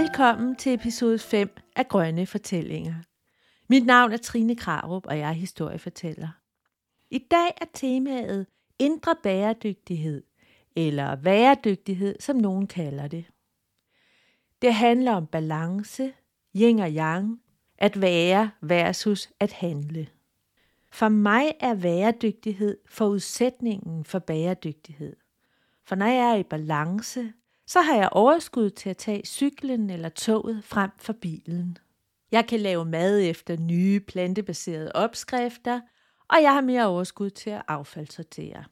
Velkommen til episode 5 af Grønne Fortællinger. Mit navn er Trine Krarup, og jeg er historiefortæller. I dag er temaet indre bæredygtighed, eller væredygtighed, som nogen kalder det. Det handler om balance, yin og yang, at være versus at handle. For mig er væredygtighed forudsætningen for bæredygtighed. For når jeg er i balance, så har jeg overskud til at tage cyklen eller toget frem for bilen. Jeg kan lave mad efter nye plantebaserede opskrifter, og jeg har mere overskud til at affaldssortere.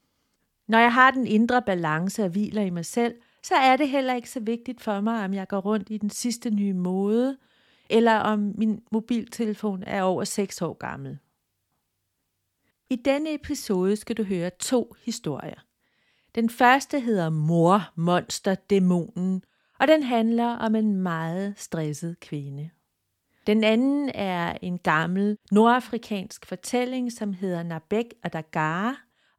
Når jeg har den indre balance og hviler i mig selv, så er det heller ikke så vigtigt for mig, om jeg går rundt i den sidste nye mode, eller om min mobiltelefon er over 6 år gammel. I denne episode skal du høre to historier. Den første hedder Mor, Monster, Dæmonen, og den handler om en meget stresset kvinde. Den anden er en gammel nordafrikansk fortælling, som hedder Nabek og Dagara,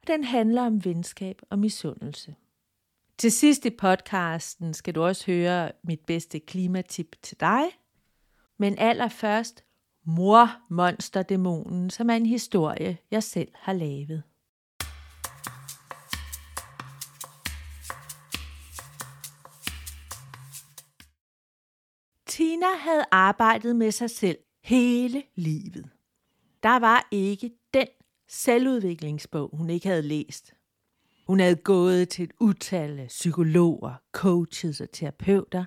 og den handler om venskab og misundelse. Til sidst i podcasten skal du også høre mit bedste klimatip til dig. Men allerførst Mor, Monster, Dæmonen, som er en historie, jeg selv har lavet. Tina havde arbejdet med sig selv hele livet. Der var ikke den selvudviklingsbog, hun ikke havde læst. Hun havde gået til et utal af psykologer, coaches og terapeuter,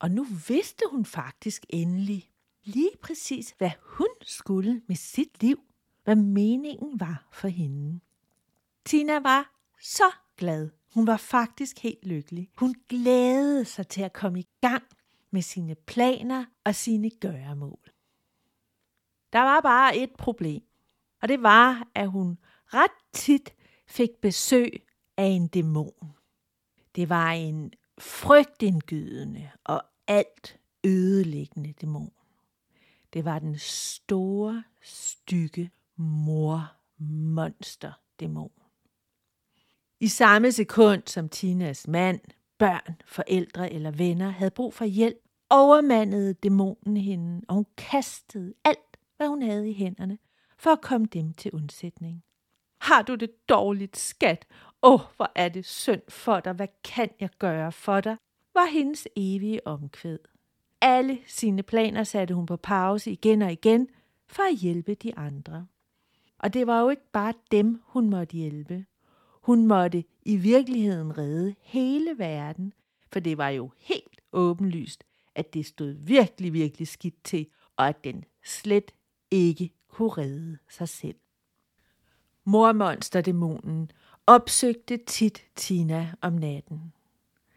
og nu vidste hun faktisk endelig lige præcis, hvad hun skulle med sit liv, hvad meningen var for hende. Tina var så glad. Hun var faktisk helt lykkelig. Hun glædede sig til at komme i gang med sine planer og sine gøremål. Der var bare et problem, og det var, at hun ret tit fik besøg af en dæmon. Det var en frygtindgydende og alt ødelæggende dæmon. Det var den store, stykke mor monster dæmon. I samme sekund som Tinas mand, børn, forældre eller venner havde brug for hjælp, overmandede dæmonen hende, og hun kastede alt, hvad hun havde i hænderne, for at komme dem til undsætning. Har du det dårligt, skat? Åh, oh, hvor er det synd for dig. Hvad kan jeg gøre for dig? Var hendes evige omkvæd. Alle sine planer satte hun på pause igen og igen for at hjælpe de andre. Og det var jo ikke bare dem, hun måtte hjælpe. Hun måtte i virkeligheden redde hele verden, for det var jo helt åbenlyst, at det stod virkelig, virkelig skidt til, og at den slet ikke kunne redde sig selv. Mormonsterdæmonen opsøgte tit Tina om natten.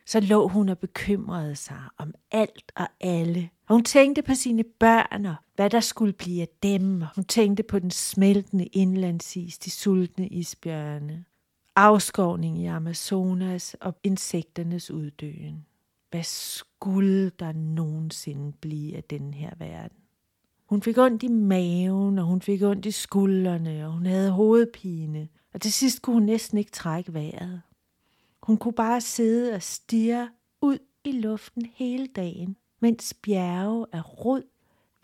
Så lå hun og bekymrede sig om alt og alle. Og hun tænkte på sine børn og hvad der skulle blive af dem. Hun tænkte på den smeltende indlandsis, de sultne isbjørne, afskovning i Amazonas og insekternes uddøen. Hvad skulle der nogensinde blive af den her verden? Hun fik ondt i maven, og hun fik ondt i skuldrene, og hun havde hovedpine. Og til sidst kunne hun næsten ikke trække vejret. Hun kunne bare sidde og stirre ud i luften hele dagen, mens bjerge af rod,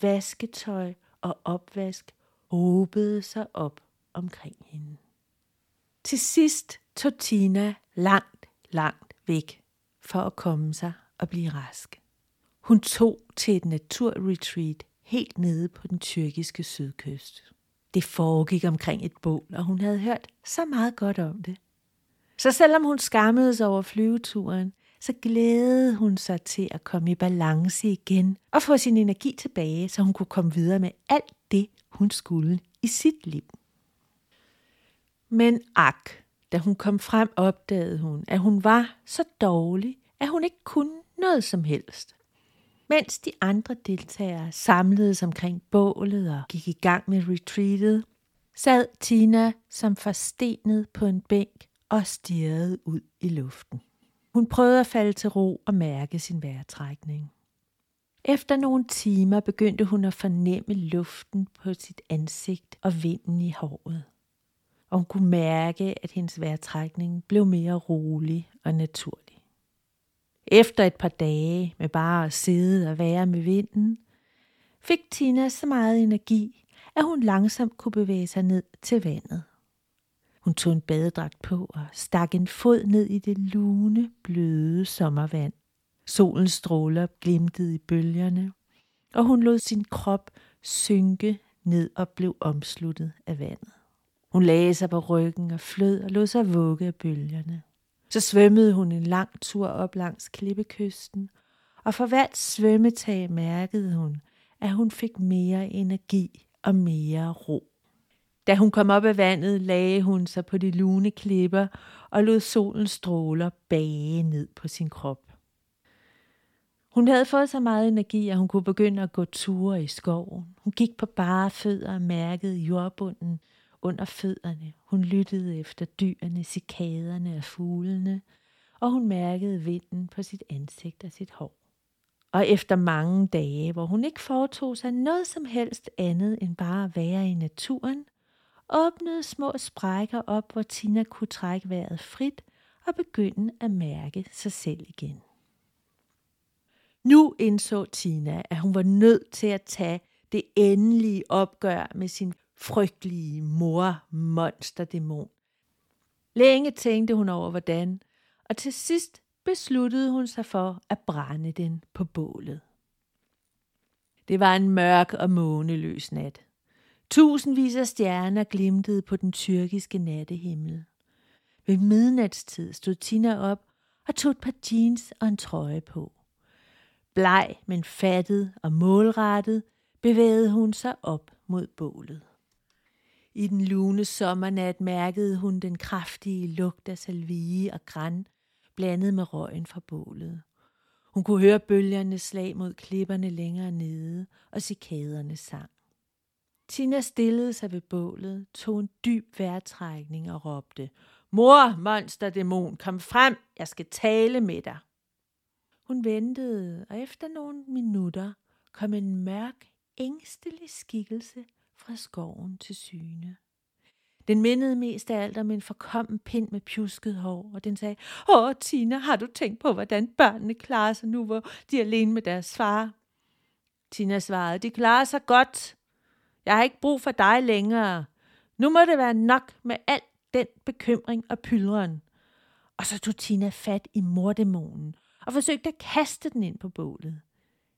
vasketøj og opvask håbede sig op omkring hende. Til sidst tog Tina langt, langt væk for at komme sig og blive rask. Hun tog til et naturretreat helt nede på den tyrkiske sydkyst. Det foregik omkring et bål, og hun havde hørt så meget godt om det. Så selvom hun skammede sig over flyveturen, så glædede hun sig til at komme i balance igen og få sin energi tilbage, så hun kunne komme videre med alt det, hun skulle i sit liv. Men ak, da hun kom frem, opdagede hun, at hun var så dårlig, at hun ikke kunne noget som helst. Mens de andre deltagere samledes omkring bålet og gik i gang med retreatet, sad Tina som forstenet på en bænk og stirrede ud i luften. Hun prøvede at falde til ro og mærke sin vejrtrækning. Efter nogle timer begyndte hun at fornemme luften på sit ansigt og vinden i håret. Og hun kunne mærke, at hendes vejrtrækning blev mere rolig og naturlig. Efter et par dage med bare at sidde og være med vinden, fik Tina så meget energi, at hun langsomt kunne bevæge sig ned til vandet. Hun tog en badedragt på og stak en fod ned i det lune, bløde sommervand. Solens stråler glimtede i bølgerne, og hun lod sin krop synke ned og blev omsluttet af vandet. Hun lagde sig på ryggen og flød og lod sig vugge af bølgerne. Så svømmede hun en lang tur op langs klippekysten, og for hvert svømmetag mærkede hun, at hun fik mere energi og mere ro. Da hun kom op af vandet, lagde hun sig på de lune klipper og lod solens stråler bage ned på sin krop. Hun havde fået så meget energi, at hun kunne begynde at gå ture i skoven. Hun gik på bare fødder og mærkede jordbunden under fødderne. Hun lyttede efter dyrene, cikaderne og fuglene, og hun mærkede vinden på sit ansigt og sit hår. Og efter mange dage, hvor hun ikke foretog sig noget som helst andet end bare at være i naturen, åbnede små sprækker op, hvor Tina kunne trække vejret frit og begynde at mærke sig selv igen. Nu indså Tina, at hun var nødt til at tage det endelige opgør med sin frygtelige mor monsterdæmon. Længe tænkte hun over hvordan, og til sidst besluttede hun sig for at brænde den på bålet. Det var en mørk og måneløs nat. Tusindvis af stjerner glimtede på den tyrkiske nattehimmel. Ved midnatstid stod Tina op og tog et par jeans og en trøje på. Bleg, men fattet og målrettet, bevægede hun sig op mod bålet. I den lune sommernat mærkede hun den kraftige lugt af salvie og græn, blandet med røgen fra bålet. Hun kunne høre bølgerne slag mod klipperne længere nede, og cikaderne sang. Tina stillede sig ved bålet, tog en dyb vejrtrækning og råbte, Mor, monsterdæmon, kom frem, jeg skal tale med dig. Hun ventede, og efter nogle minutter kom en mørk, ængstelig skikkelse fra skoven til syne. Den mindede mest af alt om en forkommen pind med pjusket hår, og den sagde, Åh, Tina, har du tænkt på, hvordan børnene klarer sig nu, hvor de er alene med deres far? Tina svarede, de klarer sig godt. Jeg har ikke brug for dig længere. Nu må det være nok med al den bekymring og pyldren. Og så tog Tina fat i mordæmonen og forsøgte at kaste den ind på bålet.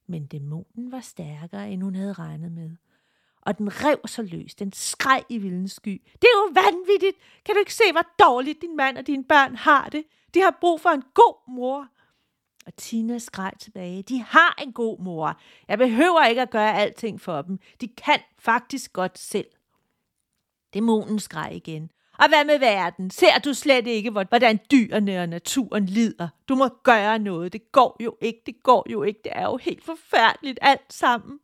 Men dæmonen var stærkere, end hun havde regnet med. Og den rev så løs. Den skreg i vildens sky. Det er jo vanvittigt! Kan du ikke se, hvor dårligt din mand og dine børn har det? De har brug for en god mor. Og Tina skreg tilbage. De har en god mor. Jeg behøver ikke at gøre alting for dem. De kan faktisk godt selv. Dæmonen skreg igen. Og hvad med verden? Ser du slet ikke, hvordan dyrene og naturen lider? Du må gøre noget. Det går jo ikke, det går jo ikke. Det er jo helt forfærdeligt alt sammen.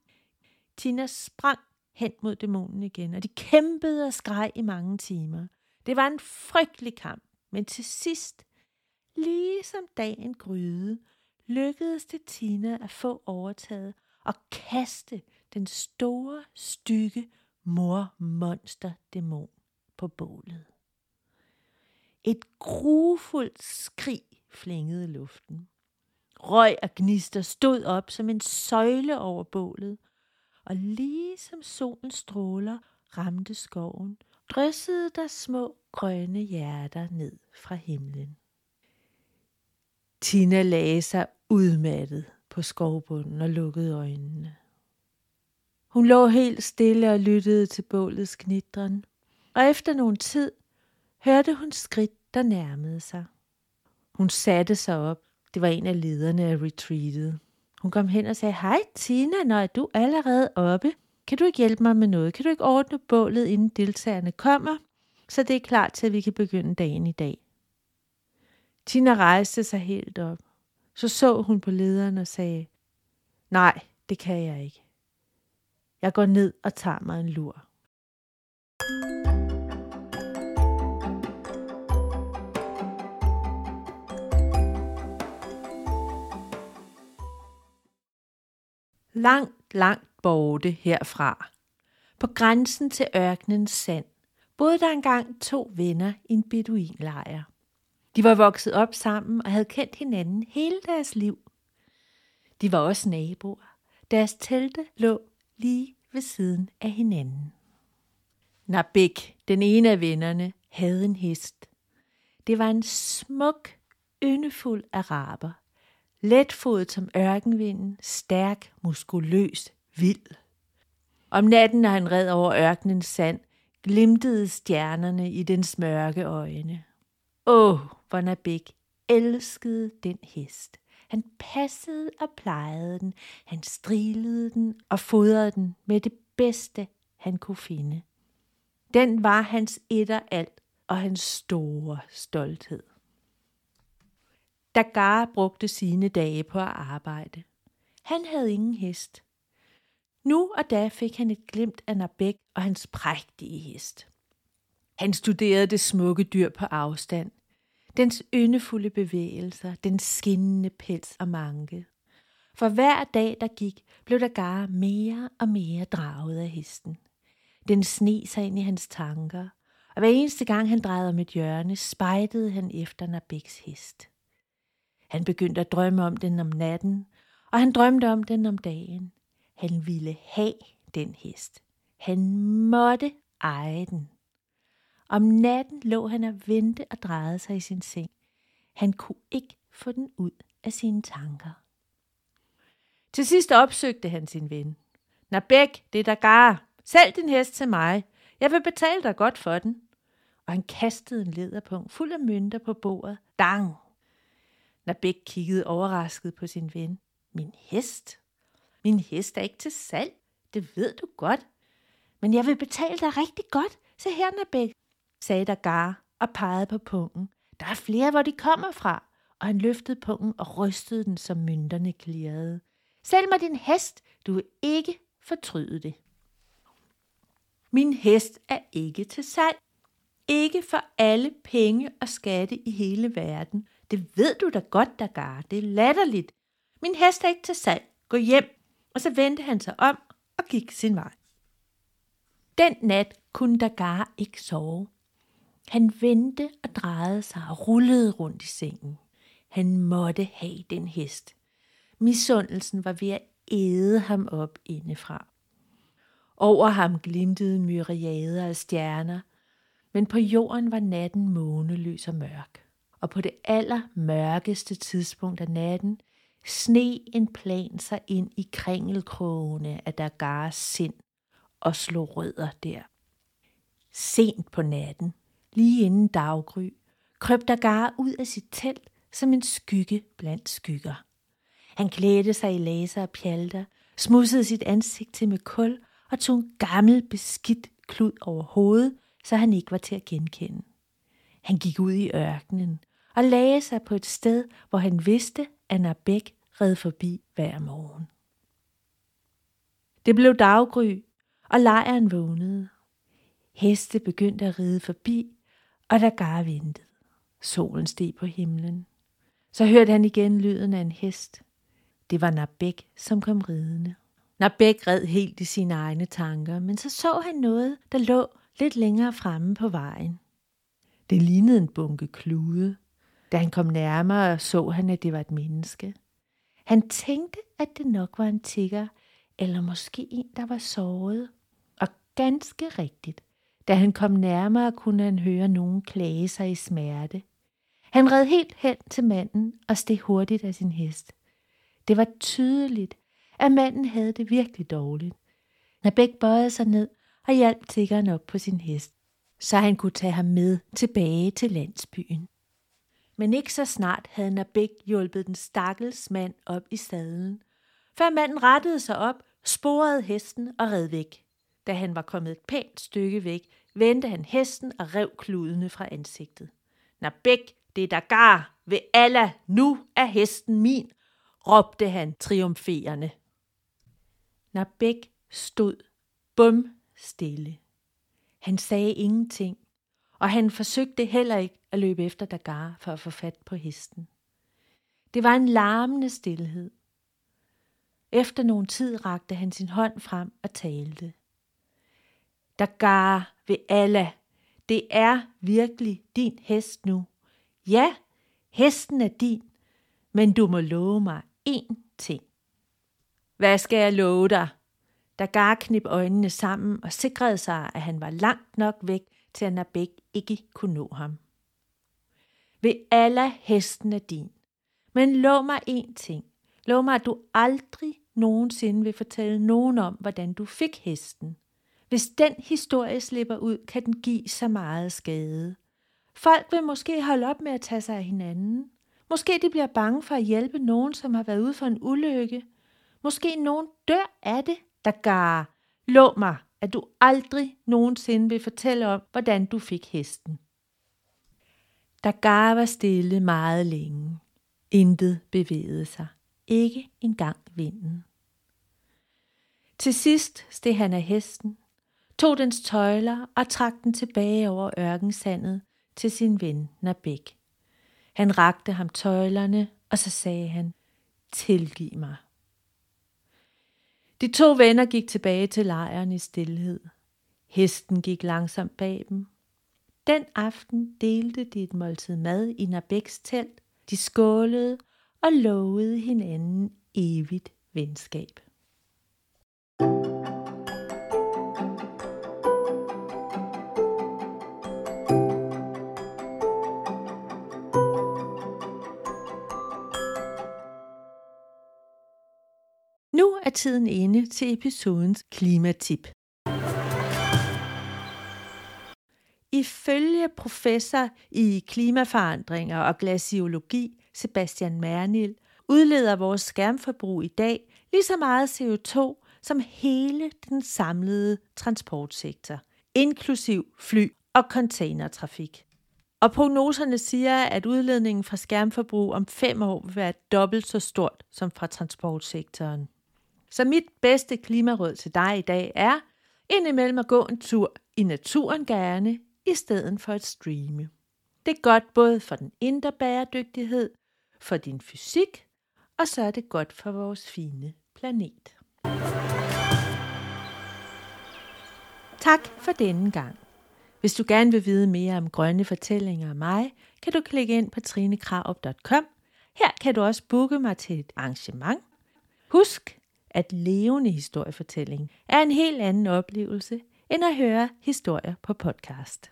Tina sprang hen mod dæmonen igen, og de kæmpede og skreg i mange timer. Det var en frygtelig kamp, men til sidst, ligesom dagen gryede, lykkedes det Tina at få overtaget og kaste den store, stykke mor-monster-dæmon på bålet. Et grufuldt skrig flængede luften. Røg og gnister stod op som en søjle over bålet, og lige som solens stråler ramte skoven, dryssede der små grønne hjerter ned fra himlen. Tina lagde sig udmattet på skovbunden og lukkede øjnene. Hun lå helt stille og lyttede til bålets knitren, og efter nogen tid hørte hun skridt, der nærmede sig. Hun satte sig op. Det var en af lederne af retreatet. Hun kom hen og sagde, hej Tina, når er du allerede oppe? Kan du ikke hjælpe mig med noget? Kan du ikke ordne bålet, inden deltagerne kommer? Så det er klar til, at vi kan begynde dagen i dag. Tina rejste sig helt op. Så så hun på lederen og sagde, nej, det kan jeg ikke. Jeg går ned og tager mig en lur. Langt, langt borte herfra, på grænsen til ørkenens sand, boede der engang to venner i en beduinlejr. De var vokset op sammen og havde kendt hinanden hele deres liv. De var også naboer. Deres telte lå lige ved siden af hinanden. Nabik, den ene af vennerne, havde en hest. Det var en smuk, yndefuld araber. Letfodet som ørkenvinden, stærk, muskuløs, vild. Om natten, når han red over ørkenens sand, glimtede stjernerne i dens mørke øjne. Åh, hvor Nabek elskede den hest. Han passede og plejede den, han strilede den og fodrede den med det bedste, han kunne finde. Den var hans etter alt og hans store stolthed. Dagar brugte sine dage på at arbejde. Han havde ingen hest. Nu og da fik han et glimt af Nabek og hans prægtige hest. Han studerede det smukke dyr på afstand. Dens yndefulde bevægelser, den skinnende pels og manke. For hver dag, der gik, blev Dagar mere og mere draget af hesten. Den sne sig ind i hans tanker, og hver eneste gang han drejede om et hjørne, spejtede han efter Nabeks hest. Han begyndte at drømme om den om natten, og han drømte om den om dagen. Han ville have den hest. Han måtte eje den. Om natten lå han og vente og drejede sig i sin seng. Han kunne ikke få den ud af sine tanker. Til sidst opsøgte han sin ven. Nabek, det er der gar. Sælg din hest til mig. Jeg vil betale dig godt for den. Og han kastede en lederpunkt fuld af mønter på bordet. Dang! Bæk kiggede overrasket på sin ven. Min hest? Min hest er ikke til salg. Det ved du godt. Men jeg vil betale dig rigtig godt. Se her, Nabek, sagde Dagar og pegede på pungen. Der er flere, hvor de kommer fra. Og han løftede pungen og rystede den, så mynterne klirrede. Sælg mig din hest. Du vil ikke fortryde det. Min hest er ikke til salg. Ikke for alle penge og skatte i hele verden. Det ved du da godt, Dagar. Det er latterligt. Min hest er ikke til salg. Gå hjem. Og så vendte han sig om og gik sin vej. Den nat kunne Dagar ikke sove. Han vendte og drejede sig og rullede rundt i sengen. Han måtte have den hest. Misundelsen var ved at æde ham op indefra. Over ham glimtede myriader af stjerner, men på jorden var natten måneløs og mørk. Og på det allermørkeste tidspunkt af natten sne en plan sig ind i kringelkrogene af Dagars sind og slog rødder der. Sent på natten, lige inden daggry, krøb Dagar ud af sit telt som en skygge blandt skygger. Han klædte sig i laser og pjalter, smudsede sit ansigt til med kul og tog en gammel beskidt klud over hovedet, så han ikke var til at genkende. Han gik ud i ørkenen og lagde sig på et sted, hvor han vidste, at Nabek red forbi hver morgen. Det blev daggry, og lejren vågnede. Heste begyndte at ride forbi, og der gar ventede. Solen steg på himlen. Så hørte han igen lyden af en hest. Det var Nabek, som kom ridende. Nabek red helt i sine egne tanker, men så så han noget, der lå lidt længere fremme på vejen. Det lignede en bunke klude. Da han kom nærmere, så han, at det var et menneske. Han tænkte, at det nok var en tigger, eller måske en, der var såret. Og ganske rigtigt, da han kom nærmere, kunne han høre nogen klage sig i smerte. Han red helt hen til manden og steg hurtigt af sin hest. Det var tydeligt, at manden havde det virkelig dårligt. Nabek bøjede sig ned og hjalp tiggeren op på sin hest, så han kunne tage ham med tilbage til landsbyen. Men ikke så snart havde Nabek hjulpet den stakkels mand op i sadlen, før manden rettede sig op, sporede hesten og red væk. Da han var kommet et pænt stykke væk, vendte han hesten og rev kludene fra ansigtet. Nabek, det er der gar ved Allah, nu er hesten min, råbte han triumferende. Nabek stod bum stille. Han sagde ingenting, og han forsøgte heller ikke at løbe efter Dagar for at få fat på hesten. Det var en larmende stillhed. Efter nogen tid rakte han sin hånd frem og talte. Dagar ved Allah, det er virkelig din hest nu. Ja, hesten er din, men du må love mig én ting. Hvad skal jeg love dig? Dagar knip øjnene sammen og sikrede sig, at han var langt nok væk, til at Nabek ikke kunne nå ham. Ved alle hesten er din. Men lov mig en ting. Lov mig, at du aldrig nogensinde vil fortælle nogen om, hvordan du fik hesten. Hvis den historie slipper ud, kan den give så meget skade. Folk vil måske holde op med at tage sig af hinanden. Måske de bliver bange for at hjælpe nogen, som har været ude for en ulykke. Måske nogen dør af det, der gar. Lov mig, at du aldrig nogensinde vil fortælle om, hvordan du fik hesten. Dagar var stille meget længe. Intet bevægede sig. Ikke engang vinden. Til sidst steg han af hesten, tog dens tøjler og trak den tilbage over ørkensandet til sin ven Nabek. Han rakte ham tøjlerne, og så sagde han, tilgiv mig. De to venner gik tilbage til lejren i stillhed. Hesten gik langsomt bag dem. Den aften delte de et måltid mad i Nabeks telt. De skålede og lovede hinanden evigt venskab. Er tiden inde til episodens klimatip. Ifølge professor i klimaforandringer og glaciologi Sebastian Mernil udleder vores skærmforbrug i dag lige så meget CO2 som hele den samlede transportsektor, inklusiv fly- og containertrafik. Og prognoserne siger, at udledningen fra skærmforbrug om fem år vil være dobbelt så stort som fra transportsektoren. Så mit bedste klimaråd til dig i dag er indimellem at gå en tur i naturen gerne, i stedet for at streame. Det er godt både for den indre bæredygtighed, for din fysik, og så er det godt for vores fine planet. Tak for denne gang. Hvis du gerne vil vide mere om grønne fortællinger af mig, kan du klikke ind på trinekrav.com. Her kan du også booke mig til et arrangement. Husk, at levende historiefortælling er en helt anden oplevelse end at høre historier på podcast.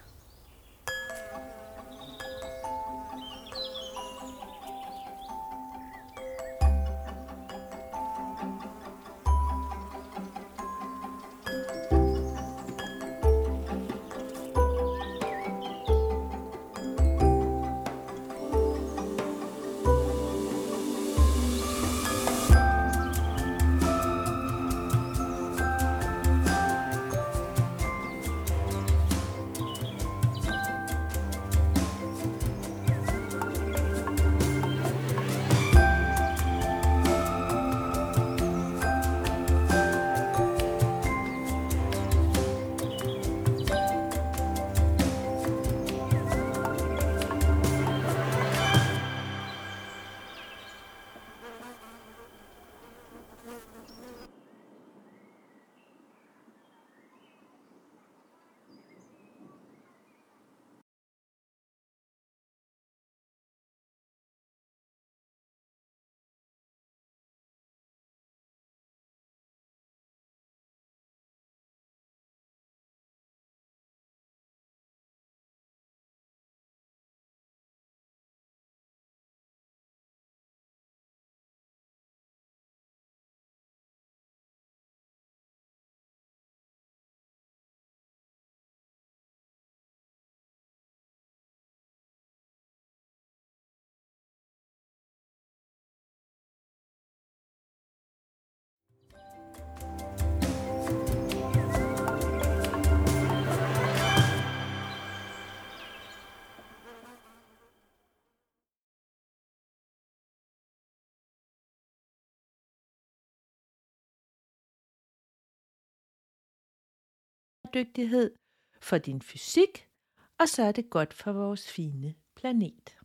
Dygtighed, for din fysik, og så er det godt for vores fine planet.